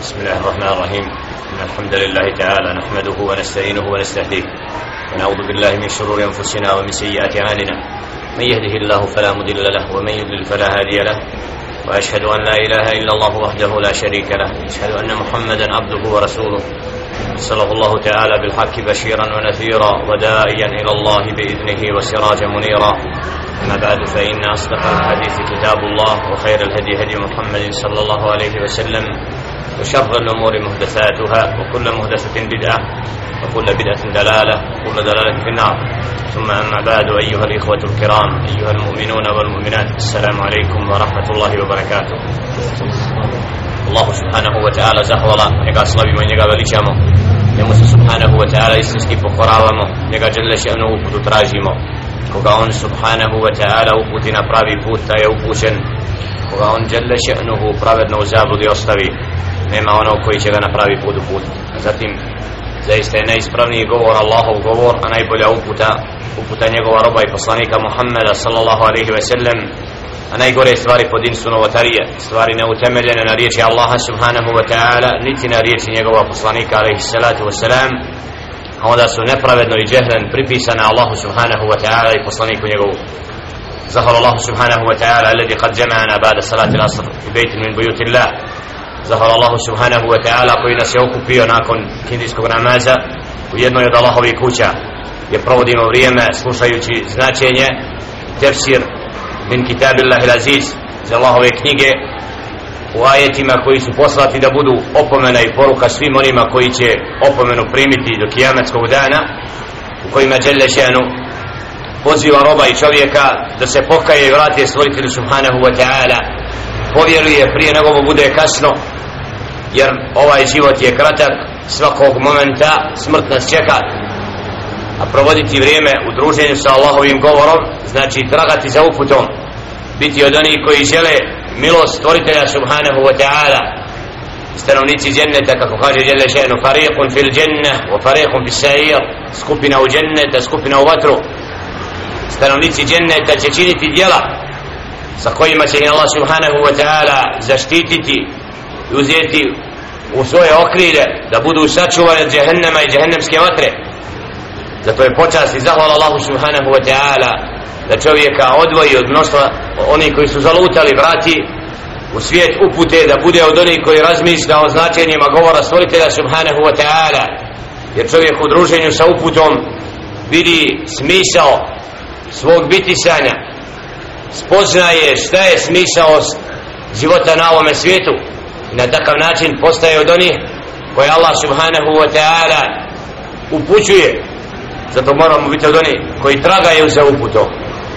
بسم الله الرحمن الرحيم. إن الحمد لله تعالى نحمده ونستعينه ونستهديه. ونعوذ بالله من شرور أنفسنا ومن سيئات أعمالنا. من يهده الله فلا مضل له ومن يضلل فلا هادي له. وأشهد أن لا إله إلا الله وحده لا شريك له. أشهد أن محمدا عبده ورسوله. صلى الله تعالى بالحق بشيرا ونذيرا وداعيا إلى الله بإذنه وسراجا منيرا. أما بعد فإن أصدق الحديث كتاب الله وخير الهدي هدي محمد صلى الله عليه وسلم. وشر الأمور مهدساتها وكل مهدسة بدعة وكل بدعة دلالة وكل دلالة في النار. ثم أما بعد أيها الإخوة الكرام أيها المؤمنون والمؤمنات السلام عليكم ورحمة الله وبركاته. الله سبحانه وتعالى زحولا نقا صلبي من نقا بليشامو. نمو سبحانه وتعالى يستسكي بقرارمو نقا جل شأنه وكتو تراجمو koga on subhanahu wa ta'ala uputi na pravi put, taj je upućen. Koga on djelle še'nuhu pravedno u zabludi ostavi, nema onog koji će ga napravi put. A zatim, zaista je najispravniji govor Allahov govor, a najbolja uputa, uputa njegova roba i poslanika Muhammeda sallallahu alaihi ve sellem, a najgore stvari pod insu novotarije, stvari neutemeljene na riječi Allaha subhanahu wa ta'ala, niti na riječi njegova poslanika alaihi salatu wa salam, a onda su nepravedno i džehlen pripisane Allahu subhanahu wa ta'ala i poslaniku njegovu. Zahvala Allahu subhanahu wa ta'ala, alledi kad jama'ana ba'da salati l'asr, i bejti min bujuti Allah, Zahvala Allahu subhanahu wa ta'ala koji nas je okupio nakon kindijskog namaza. U jednoj od Allahovih kuća je provodimo vrijeme slušajući značenje tefsir min kitabillah il aziz za Allahove knjige u ajetima koji su poslati da budu opomena i poruka svim onima koji će opomenu primiti do kijametskog dana u kojima Đelle Šenu poziva roba i čovjeka da se pokaje i vrate stvoritelju subhanahu wa ta'ala. Povjeruje prije nego bude kasno jer ovaj život je kratak svakog momenta smrt nas čeka. A provoditi vrijeme u druženju sa Allahovim govorom znači tragati za uputom. Biti od onih koji žele milost stvoritelja subhanahu wa ta'ala. Stanovnici dženneta kako kaže Jelle še'nu fariqun fil dženne wa fariqun fil sa'ir. Skupina u dženneta skupina u vatru. Stanovnici dženneta će činiti djela sa kojima će Allah subhanahu wa ta'ala zaštititi i uzeti u svoje okrilje da budu sačuvani od džehennema i džehennemske vatre. Zato je počast i zahvala Allahu subhanahu wa ta'ala da čovjeka odvoji od mnoštva oni koji su zalutali vrati u svijet upute da bude od onih koji razmišlja o značenjima govora stvoritelja subhanahu wa ta'ala. Jer čovjek u druženju sa uputom vidi smisao svog bitisanja spoznaje šta je smisao života na ovome svijetu i na takav način postaje od onih koje Allah subhanahu wa ta'ala upućuje. Zato moramo biti od onih koji tragaju za uputom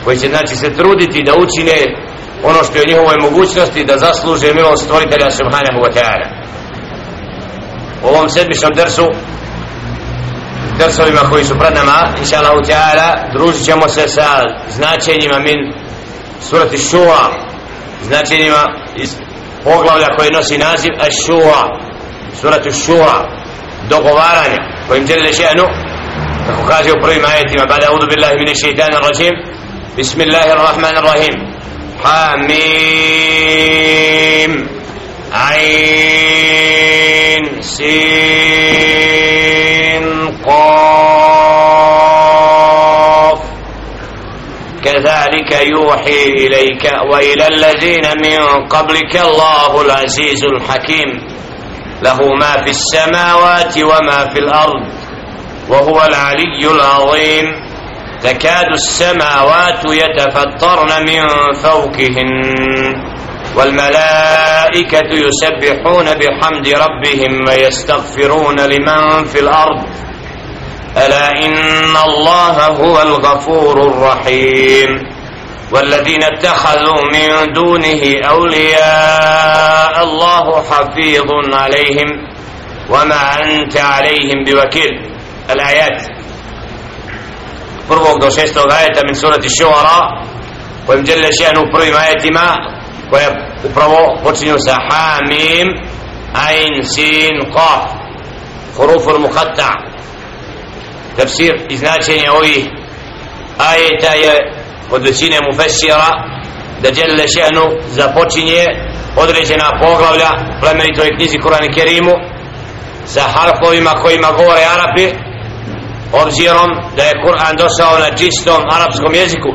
koji će znači se truditi da učine ono što je njihovoj mogućnosti da zasluže milost stvoritelja subhanahu wa ta'ala. U ovom sedmičnom dersu dersovima koji su pred nama inša Allah ta'ala družit ćemo se sa značenjima min surati šura značenjima iz poglavlja koje nosi naziv Ash-Shura suratu Shura dogovaranja kojim žele še'nu kako kaže u prvim ajetima bada udu billahi mine šeitana rajim. Bismillahirrahmanirrahim. Hamim. Ain. Sin. كذلك يوحي إليك وإلى الذين من قبلك الله العزيز الحكيم له ما في السماوات وما في الأرض وهو العلي العظيم تكاد السماوات يتفطرن من فوقهن والملائكة يسبحون بحمد ربهم ويستغفرون لمن في الأرض ألا إن الله هو الغفور الرحيم والذين اتخذوا من دونه أولياء الله حفيظ عليهم وما أنت عليهم بوكيل. الآيات. فرغوك دو شيستو آية من سورة الشعراء. ومجل شأنه فرغم آية ما؟ ويبرو قرسنو سحاميم عين سين قاف. حروف المقطع تفسير إذناء شيني أوي. آية od većine mufesira da žele Šehnu započinje određena poglavlja plemenitoj knjizi Kur'an Kerimu sa harfovima kojima govore Arapi obzirom da je Kur'an došao na čistom arapskom jeziku.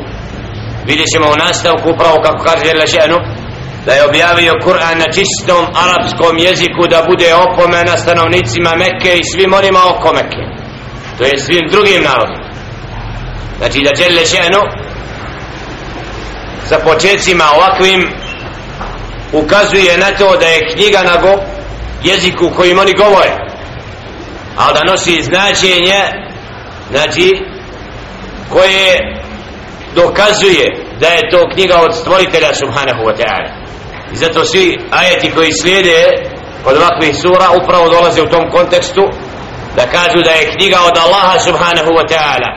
Vidjet ćemo u nastavku upravo kako kaže Jelle Šehnu da je objavio Kur'an na čistom arapskom jeziku da bude opomena stanovnicima Mekke i svim onima oko Mekke to je svim drugim narodima. Znači da Jelle Šehnu sa početcima ovakvim ukazuje na to da je knjiga na go jeziku kojim oni govore. Ali da nosi značenje znači koje dokazuje da je to knjiga od stvoritelja subhanahu wa ta'ala. I zato svi ajeti koji slijede kod ovakvih sura upravo dolaze u tom kontekstu da kažu da je knjiga od Allaha subhanahu wa ta'ala.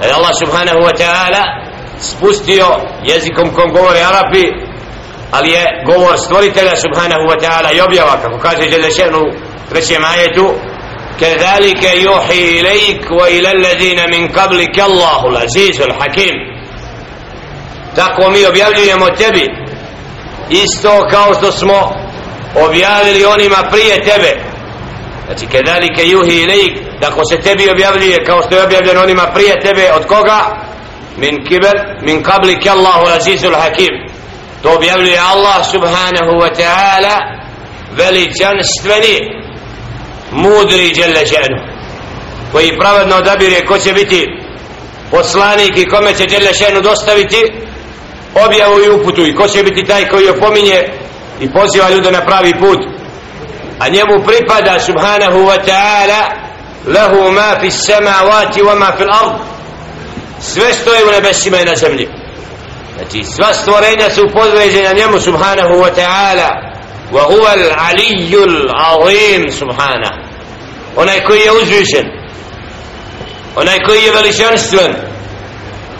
Da je Allah subhanahu wa ta'ala spustio jezikom kom govore Arapi ali je govor stvoritelja subhanahu wa ta'ala i objava kako kaže Đelešen u trećem ajetu كذلك يوحي إليك وإلى الذين من قبلك الله العزيز الحكيم tako mi objavljujemo tebi isto kao što smo objavili onima prije tebe znači kedalike juhi ilajk tako se tebi objavljuje kao što je objavljeno onima prije tebe od koga Min kibel min kablik Allahu azizul hakim. To objavljuje Allah subhanahu wa ta'ala veličanstveni mudri djelle še'nu koji pravedno odabire ko će biti poslanik i kome će djelle še'nu dostaviti objavu i uputu i ko će biti taj koji opominje i poziva ljude na pravi put. A njemu pripada subhanahu wa ta'ala lahu ma fi samavati wa ma fi l'ard sve što je u nebesima i na zemlji. Znači sva stvorenja su podređena njemu subhanahu wa ta'ala. Wa huwa al-aliyyul azim subhana. Onaj koji je uzvišen. Onaj koji je veličanstven.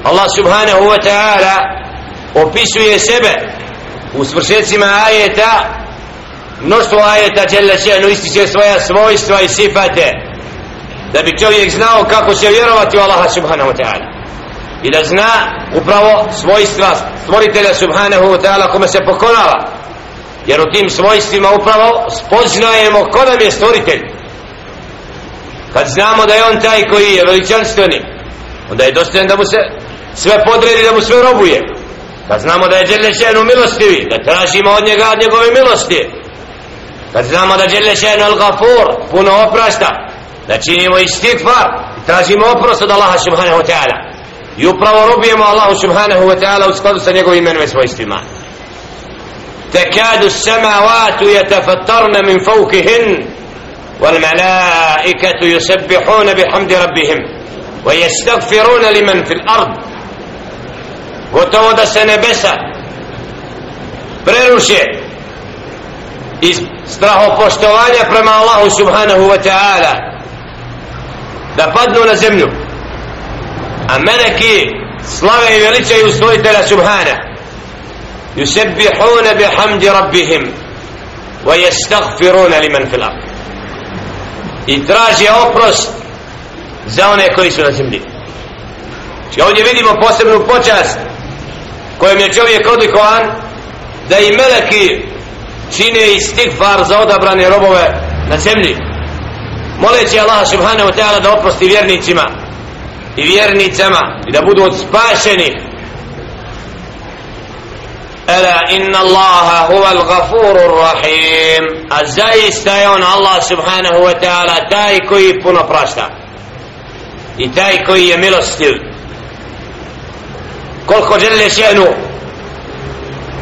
Allah subhanahu wa ta'ala opisuje sebe u svršecima ajeta mnoštvo ajeta jelle še'nu ističe svoja svojstva i sifate da bi čovjek znao kako će vjerovati u Allaha subhanahu wa ta'ala i da zna upravo svojstva stvoritelja subhanahu wa ta'ala kome se pokonava jer u tim svojstvima upravo spoznajemo ko nam je stvoritelj. Kad znamo da je on taj koji je veličanstveni onda je dostojan da mu se sve podredi da mu sve robuje. Kad znamo da je Đelešenu milostivi da tražimo od njega od njegove milosti. Kad znamo da Đelešenu al-Gafur puno oprašta da činimo istikvar i tražimo oprost od Allaha subhanahu wa ta'ala. I upravo robujemo Allahu subhanahu wa ta'ala u skladu sa njegovim imenom i svojstvima تكاد السماوات يتفطرن من فوقهن والملائكة يسبحون بحمد ربهم ويستغفرون لمن في الأرض gotovo da se nebesa preruše iz strahopoštovanja prema Allahu subhanahu wa ta'ala da padnu na zemlju a meleki slave i veličaju stvoritela subhana. Yusebihuna bi hamdi rabbihim wa yastaghfiruna liman fil ard. I traže oprost za one koji su na zemlji. Či ovdje vidimo posebnu počast kojem je čovjek odlikovan da i meleki čine i stigfar za odabrane robove na zemlji. Moleći Allah subhanahu ta'ala da oprosti vjernicima i vjernicama i da budu odspašeni Ela inna Allaha huwa al-Ghafurur Rahim. Azai on Allah subhanahu wa ta'ala taj koji puno prašta. I taj koji je milostiv. Koliko žele še'nu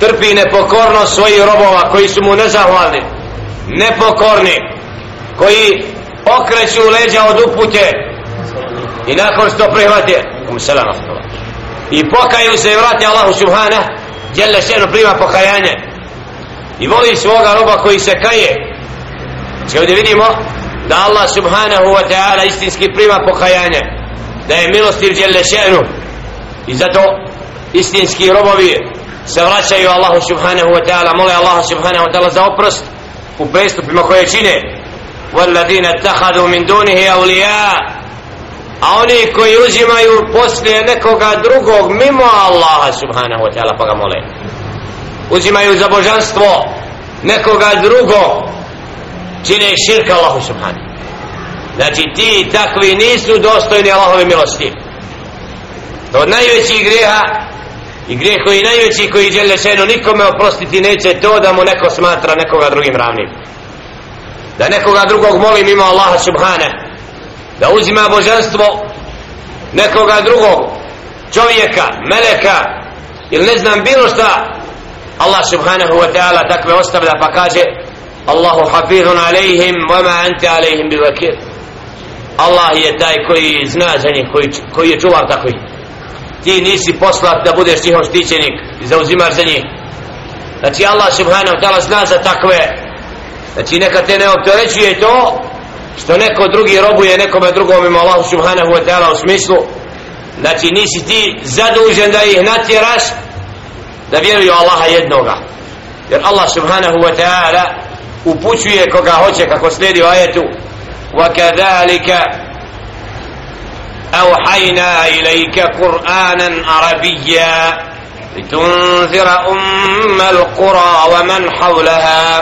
trpi nepokornost svojih robova koji su mu nezahvalni, nepokorni, koji okreću leđa od upute, i nakon što prihvate i pokaju se i vrati Allahu subhanahu Jelle šenu prima pokajanje i voli svoga roba koji se kaje Znači ovdje vidimo da Allah subhanahu wa ta'ala istinski prima pokajanje da je milostiv Jelle šenu i zato istinski robovi se vraćaju Allahu subhanahu wa ta'ala mole Allahu subhanahu wa ta'ala za oprost u prestupima koje čine والذين اتخذوا من دونه أولياء a oni koji uzimaju poslije nekoga drugog mimo Allaha subhanahu wa ta'ala pa ga mole. Uzimaju za božanstvo nekoga drugog čine širka Allahu subhanahu. Znači ti takvi nisu dostojni Allahove milosti. To od najvećih greha i grijeh koji najveći koji žele šeno nikome oprostiti neće to da mu neko smatra nekoga drugim ravnim. Da nekoga drugog molim ima Allaha subhanahu da uzima božanstvo nekoga drugog čovjeka, meleka ili ne znam bilo šta. Allah subhanahu wa ta'ala takve ostavlja pa kaže Allahu hafizun alaihim wama anta alejhim bi vakir Allah je taj koji zna za njih koji, koji je čuvar takvi. Ti nisi poslat da budeš njihov štićenik i zauzimaš za njih. Znači Allah subhanahu wa ta'ala zna za takve. Znači neka te ne opterećuje to što neko drugi robuje nekome drugom ima Allah subhanahu wa ta'ala u smislu znači nisi ti zadužen da ih natjeraš da vjeruju Allaha jednoga jer Allah subhanahu wa ta'ala upućuje koga hoće kako slijedi u ajetu وكذلك أوحينا إليك قرآنا عربيا لتنذر أم القرى ومن حولها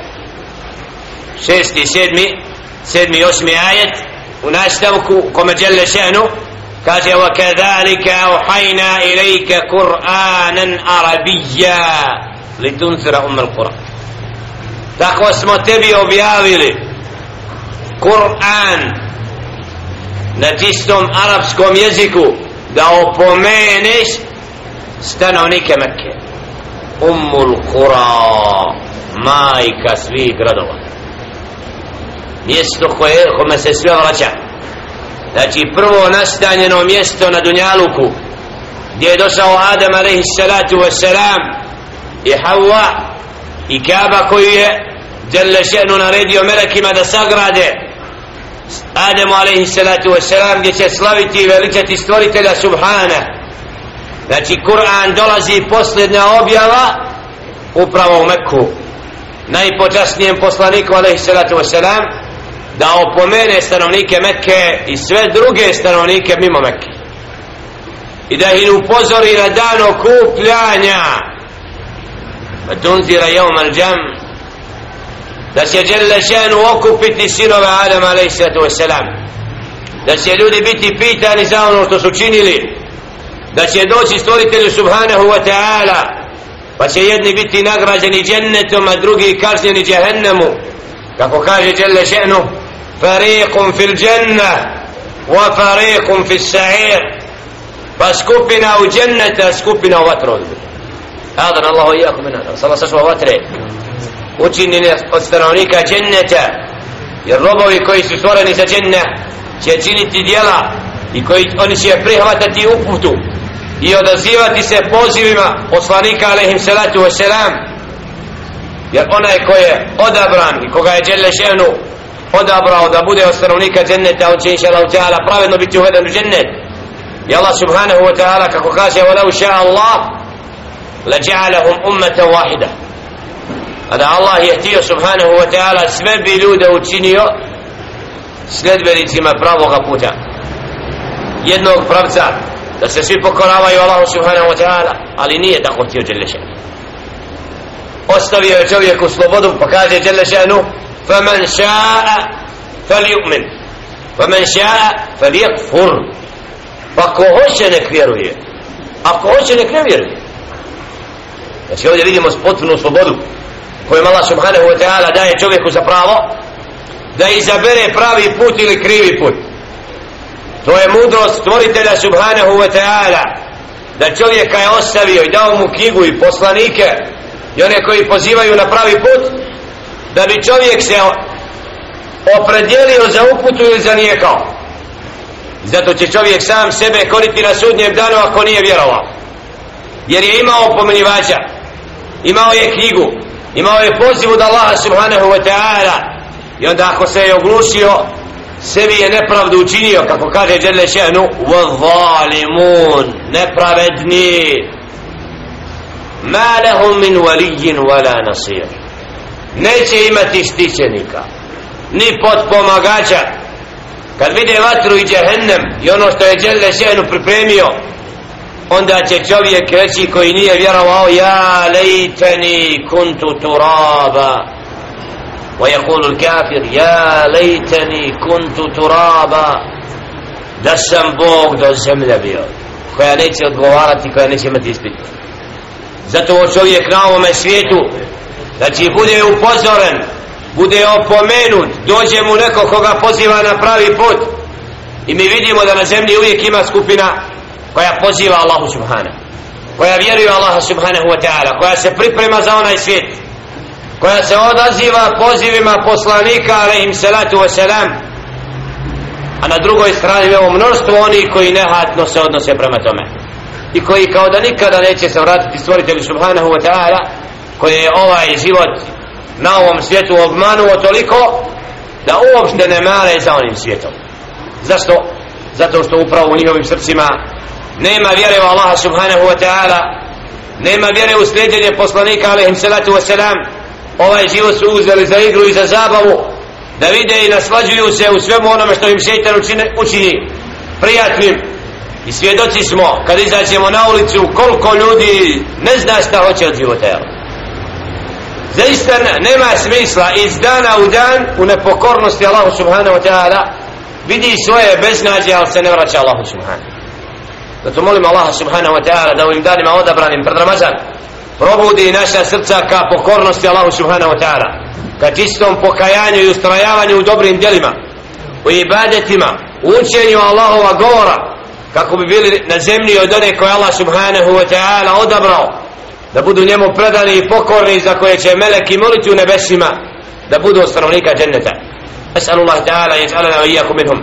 شيستي سيدمي سيدمي يسمي آية وناستوك كما جل شأنه كاجة وكذلك أوحينا إليك قرآنا عربيا لتنذر أم القرى تقوى اسمه تبي objavili Kur'an na čistom arapskom jeziku da opomeneš stanovnike Mekke Ummul Qura majka svih gradova mjesto koje kome se sve vraća. Znači prvo nastanjeno mjesto na Dunjaluku gdje je došao Adam alaihi salatu wasalam i Hawa i Kaaba koju je Jelle še'nu naredio melekima da sagrade. Ademu alaihi salatu wasalam gdje će slaviti i veličati stvoritelja Subhana. Znači Kur'an dolazi posljednja objava upravo u Mekku. Najpočasnijem poslaniku alaihi salatu wasalam da opomene stanovnike Mekke i sve druge stanovnike mimo Mekke. I da ih upozori na dan okupljanja. Ma tunzira jevm al džam da će Đelle Ženu okupiti sinove Adama a.s. da će ljudi biti pitani za ono što su činili. Da će doći stvoritelju subhanahu wa ta'ala. Pa će jedni biti nagrađeni džennetom a drugi kažnjeni džehennemu kako kaže Đelle Ženu fariqum fil dženna wa fariqum fil sa'ir. Pa skupina u dženneta skupina u vatru. Adan Allahu i jako minna Sala sačuva vatre. Učinjeni od stanovnika dženneta jer robovi koji su stvoreni za džennet će činiti dijela i koji oni će prihvatati uputu i odazivati se pozivima poslanika alaihim salatu wasalam jer onaj ko je odabran i koga je dželle odabrao da bude od stanovnika dženneta on će inša Allah pravedno biti uveden u džennet. I Allah subhanahu wa ta'ala kako kaže وَلَوْ شَاءَ اللَّهُ لَجَعَلَهُمْ أُمَّةً ummatan a da Allah je htio subhanahu wa ta'ala sve bi ljude učinio sledbenicima pravoga puta. Jednog pravca da se svi pokoravaju Allahu subhanahu wa ta'ala ali nije tako htio Đelešanu. ostavio je čovjeku slobodu pa kaže Đelešanu faman شاء فليؤمن ومن شاء فليكفر pa ako hoće nek vjeruje. Ako hoće nek ne vjeruje. Znači ovdje vidimo potpunu slobodu kojom Allah subhanahu wa ta'ala daje čovjeku za pravo da izabere pravi put ili krivi put. To je mudrost stvoritelja subhanahu wa ta'ala da čovjeka je ostavio i dao mu knjigu i poslanike i one koji pozivaju na pravi put da bi čovjek se opredjelio za uputu ili za nijekao zato će čovjek sam sebe koriti na sudnjem danu ako nije vjerovao jer je imao pomenjivača imao je knjigu imao je poziv od Allaha subhanahu wa ta'ala i onda ako se je oglušio sebi je nepravdu učinio kako kaže Đele Šehnu وَظَالِمُونَ nepravedni مَا لَهُمْ مِنْ وَلِيِّنْ وَلَا نَصِيرٍ neće imati štićenika ni podpomagača kad vide vatru i džehennem i ono što je Đele Šehnu pripremio onda će čovjek reći koji nije vjerovao ja lejteni kuntu turaba ويقول الكافر يا ليتني كنت ترابا da sam Bog do zemlje bio koja neće odgovarati koja neće imati ispit zato ovo čovjek na ovome svijetu znači bude upozoren bude opomenut dođe mu neko koga poziva na pravi put. I mi vidimo da na zemlji uvijek ima skupina koja poziva Allahu subhanahu. Koja vjeruje Allaha subhanahu wa ta'ala koja se priprema za onaj svijet. Koja se odaziva pozivima poslanika alaihim salatu wasalam a na drugoj strani imamo mnoštvo oni koji nehatno se odnose prema tome. I koji kao da nikada neće se vratiti stvoritelju subhanahu wa ta'ala koje je ovaj život na ovom svijetu obmanuo toliko da uopšte ne mare za onim svijetom zašto? zato što upravo u njihovim srcima nema vjere u Allaha subhanahu wa ta'ala nema vjere u sljeđenje poslanika alaihim salatu wasalam ovaj život su uzeli za igru i za zabavu da vide i naslađuju se u svemu onome što im šeitan učini, učini prijatnim i svjedoci smo kad izađemo na ulicu koliko ljudi ne zna šta hoće od života jel? Zaista nema smisla iz dana u dan u nepokornosti Allahu subhanahu wa ta'ala vidi svoje beznađe ali se ne vraća Allahu subhanahu. Zato molim Allaha subhanahu wa ta'ala da ovim danima odabranim pred Ramazan probudi naša srca ka pokornosti Allahu subhanahu wa ta'ala ka čistom pokajanju i ustrajavanju u dobrim djelima u ibadetima u učenju Allahova govora kako bi bili na zemlji od one koje Allah subhanahu wa ta'ala odabrao da budu njemu predani i pokorni za koje će meleki moliti u nebesima da budu stanovnika dženneta. Esalu Allah ta'ala i esalana wa iyaku minhum.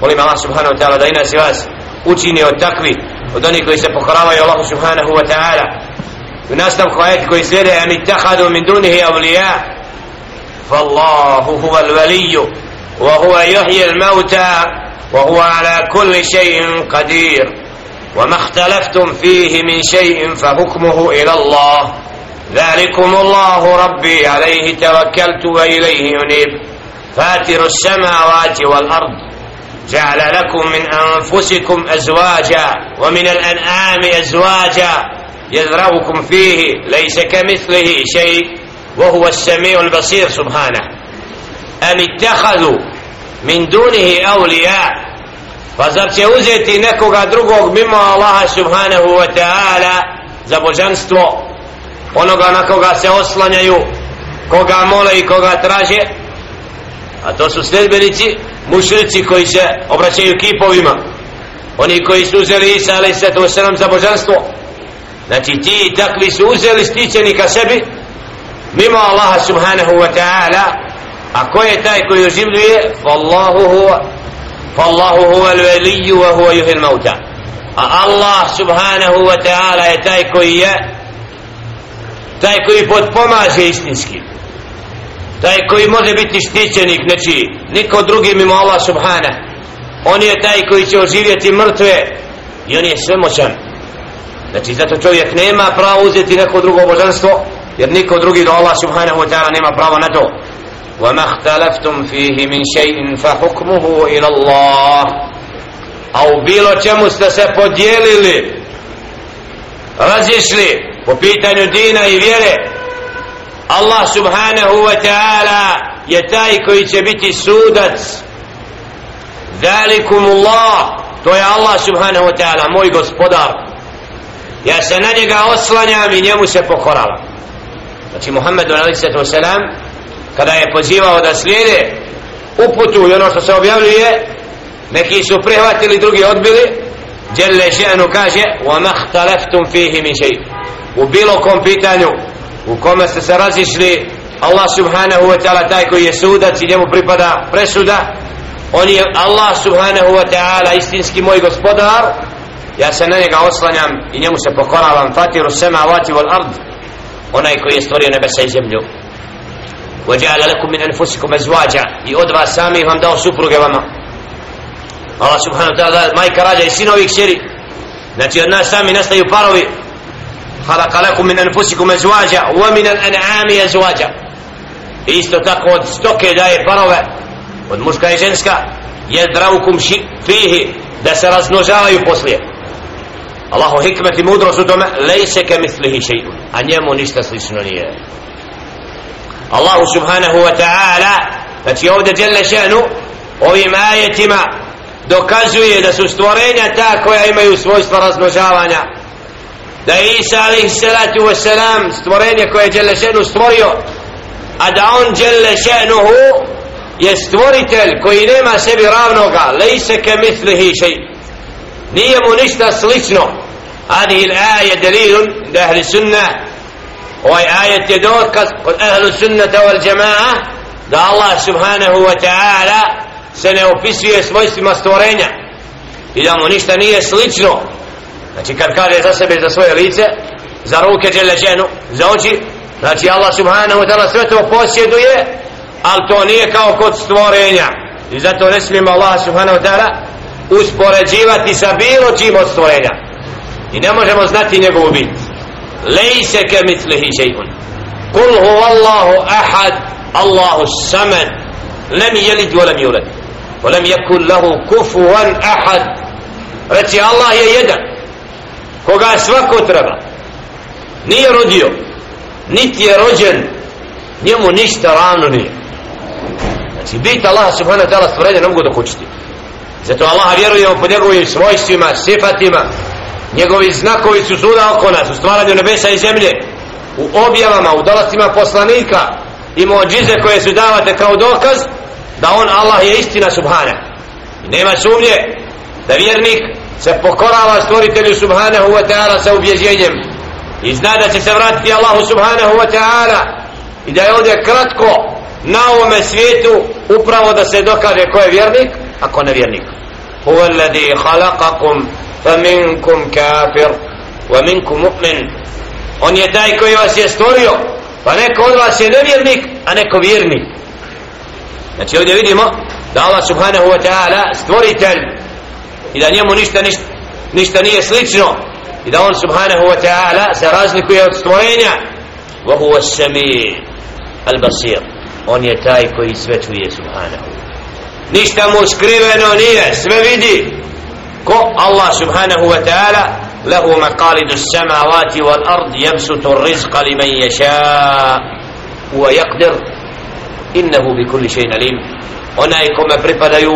Molim Allah subhanahu ta'ala da nas i vas učini od takvi od onih koji se pokoravaju Allahu subhanahu wa ta'ala. U nastavku ajati koji slijede am ittahadu min dunihi avlija fallahu huva l'valiju wa huwa yuhji il mauta wa huwa ala kulli shay'in qadir. وما اختلفتم فيه من شيء فحكمه إلى الله. ذلكم الله ربي عليه توكلت وإليه ينيب فاتر السماوات والأرض. جعل لكم من أنفسكم أزواجا ومن الأنعام أزواجا يذرأكم فيه ليس كمثله شيء. وهو السميع البصير سبحانه. أم اتخذوا من دونه أولياء؟ Pa zar će uzeti nekoga drugog mimo Allaha subhanahu wa ta'ala za božanstvo onoga na koga se oslanjaju koga mole i koga traže? A to su sljedbenici mušrici koji se obraćaju kipovima. Oni koji su uzeli Isa alaih sallatu wasalam za božanstvo. Znači ti i takvi su uzeli stičeni ka sebi mimo Allaha subhanahu wa ta'ala a ko je taj koji oživljuje? Wallahu huwa. فالله huwa al-waliyyu wa huwa yuhil mauta a Allah subhanahu wa ta'ala je taj koji je taj koji istinski. Taj koji može biti štićenik znači niko drugi mimo Allah subhana on je taj koji će oživjeti mrtve i on je svemoćan. Znači zato čovjek nema pravo uzeti neko drugo božanstvo jer niko drugi do Allah subhanahu wa ta'ala nema pravo na to. وَمَا اخْتَلَفْتُمْ فِيهِ مِنْ شَيْءٍ فَحُكْمُهُ إِلَى اللَّهِ a u bilo čemu ste se podijelili razišli po pitanju dina i vjere Allah subhanahu wa ta'ala je taj koji će biti sudac ذَلِكُمُ اللَّهِ to je Allah subhanahu wa ta'ala moj gospodar ja se na njega oslanjam i njemu se pokoravam znači Muhammed a.s. kada je pozivao da slijede uputu i ono što se objavljuje neki su prihvatili drugi odbili. Jelle Ženu kaže wa mahtalaftum fihi min še'i u bilo kom pitanju u kome ste se razišli Allah subhanahu wa ta'ala taj koji je sudac i njemu pripada presuda. On je Allah subhanahu wa ta'ala istinski moj gospodar. Ja se na njega oslanjam i njemu se pokoravam. Fatiru sema vati vol ard onaj koji je stvorio nebesa i zemlju. وجعل لكم من أنفسكم أزواجا i od vas sami vam dao supruge vama Allah subhanahu wa ta'ala majka rađa i sinovi i kćeri znači od nas sami nastaju parovi خلق لكم من أنفسكم أزواجا ومن الأنعام أزواجا isto tako od stoke daje parove od muška i ženska jedraukum ši fihi da se razmnožavaju poslije Allahu hikmet i mudrost u tome lejse ke mislihi še'un a njemu ništa slično nije Allahu subhanahu wa ta'ala znači ovdje djelle še'nu ovim ajetima dokazuje da su stvorenja ta koja imaju svojstva razmnožavanja da je Isa alaihi salatu wa salam stvorenje koje je djelle še'nu stvorio a da on djelle še'nuhu je stvoritelj koji nema sebi ravnoga lejse ke mislihi še'un nije mu ništa slično هذه الآية دليل لأهل السنة ovaj ajet je dokaz od ahlu sunnata wal džemaa da Allah subhanahu wa ta'ala se ne opisuje svojstvima stvorenja i da mu ništa nije slično. Znači kad kaže za sebe za svoje lice za ruke djele ženu za oči znači Allah subhanahu wa ta'ala sve to posjeduje ali to nije kao kod stvorenja. I zato ne smijemo Allah subhanahu wa ta'ala uspoređivati sa bilo čim od stvorenja. I ne možemo znati njegovu biti lejse ke mitlihi še'un. Kul hu Allahu ahad Allahu samad lem jelid volem julad volem jekun lahu kufuvan ahad. Reci Allah je jedan koga svako treba. Nije rodio niti je rođen njemu ništa ravno nije. Znači bit Allah subhanahu wa ta'ala stvorenja ne mogu dokućiti. Zato Allah vjerujemo po njegovim svojstvima, sifatima njegovi znakovi su suda oko nas u stvaranju nebesa i zemlje u objavama, u dolastima poslanika i mođize koje su davate kao dokaz da on Allah je istina subhana i nema sumnje da vjernik se pokorava stvoritelju subhanahu wa ta'ala sa ubjeđenjem i zna da će se vratiti Allahu subhanahu wa ta'ala i da je ovdje kratko na ovome svijetu upravo da se dokaže ko je vjernik a ko ne vjernik huwa alladhi khalaqakum فمنكم كافر ومنكم مؤمن on je taj koji vas je stvorio pa neko od vas je nevjernik a neko vjernik znači ovdje vidimo da Allah subhanahu wa ta'ala stvoritelj i da njemu ništa, ništa, ništa nije slično i da on subhanahu wa ta'ala se razlikuje od stvorenja wa huwa sami al basir on je taj koji sve čuje subhanahu ništa mu skriveno nije sve vidi ko? Allah subhanahu wa ta'ala lahu maqalidu samavati wal ard yabsutu rizqa liman yasha wa yaqdir innahu innehu bi kulli šeina lim onaj kome pripadaju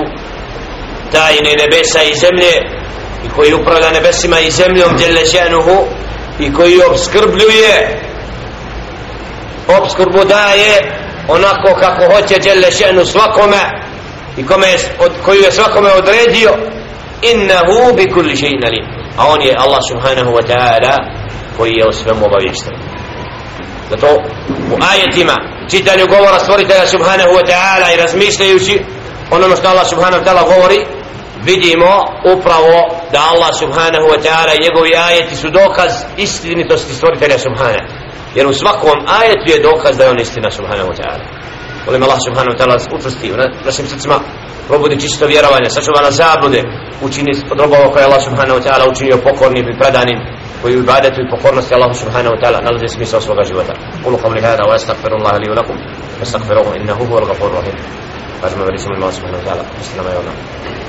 tajne nebesa i zemlje i koji upravlja nebesima i zemljom djelle šenuhu i koji obskrbljuje obskrbu daje onako kako hoće djelle šenu svakome i kome je, od, koju je svakome odredio innahu bi kulli shay'in alim. A on je Allah subhanahu wa ta'ala koji je o svemu obavješten zato u ajetima čitanju govora stvoritelja subhanahu wa ta'ala i razmišljajući onome što Allah subhanahu wa ta'ala govori vidimo upravo da Allah subhanahu wa ta'ala i njegovi ajeti su dokaz istinitosti stvoritelja subhanahu. Jer u svakom ajetu je dokaz da je on istina subhanahu wa ta'ala volim Allah subhanahu wa ta'ala učvrsti u našim srcima probudi čisto vjerovanje, sačuva na zablude, učini od robova koje Allah subhanahu wa ta'ala učinio pokornim i predanim, koji u ibadetu i pokornosti Allah subhanahu wa ta'ala nalazi smisao svoga života. Ulu qavli hada wa astagfirullah li ulakum, lakum, astagfiruhu innahu huwa al-gafur rahim. Kažemo velicima Allah subhanahu wa ta'ala, mislima je ona.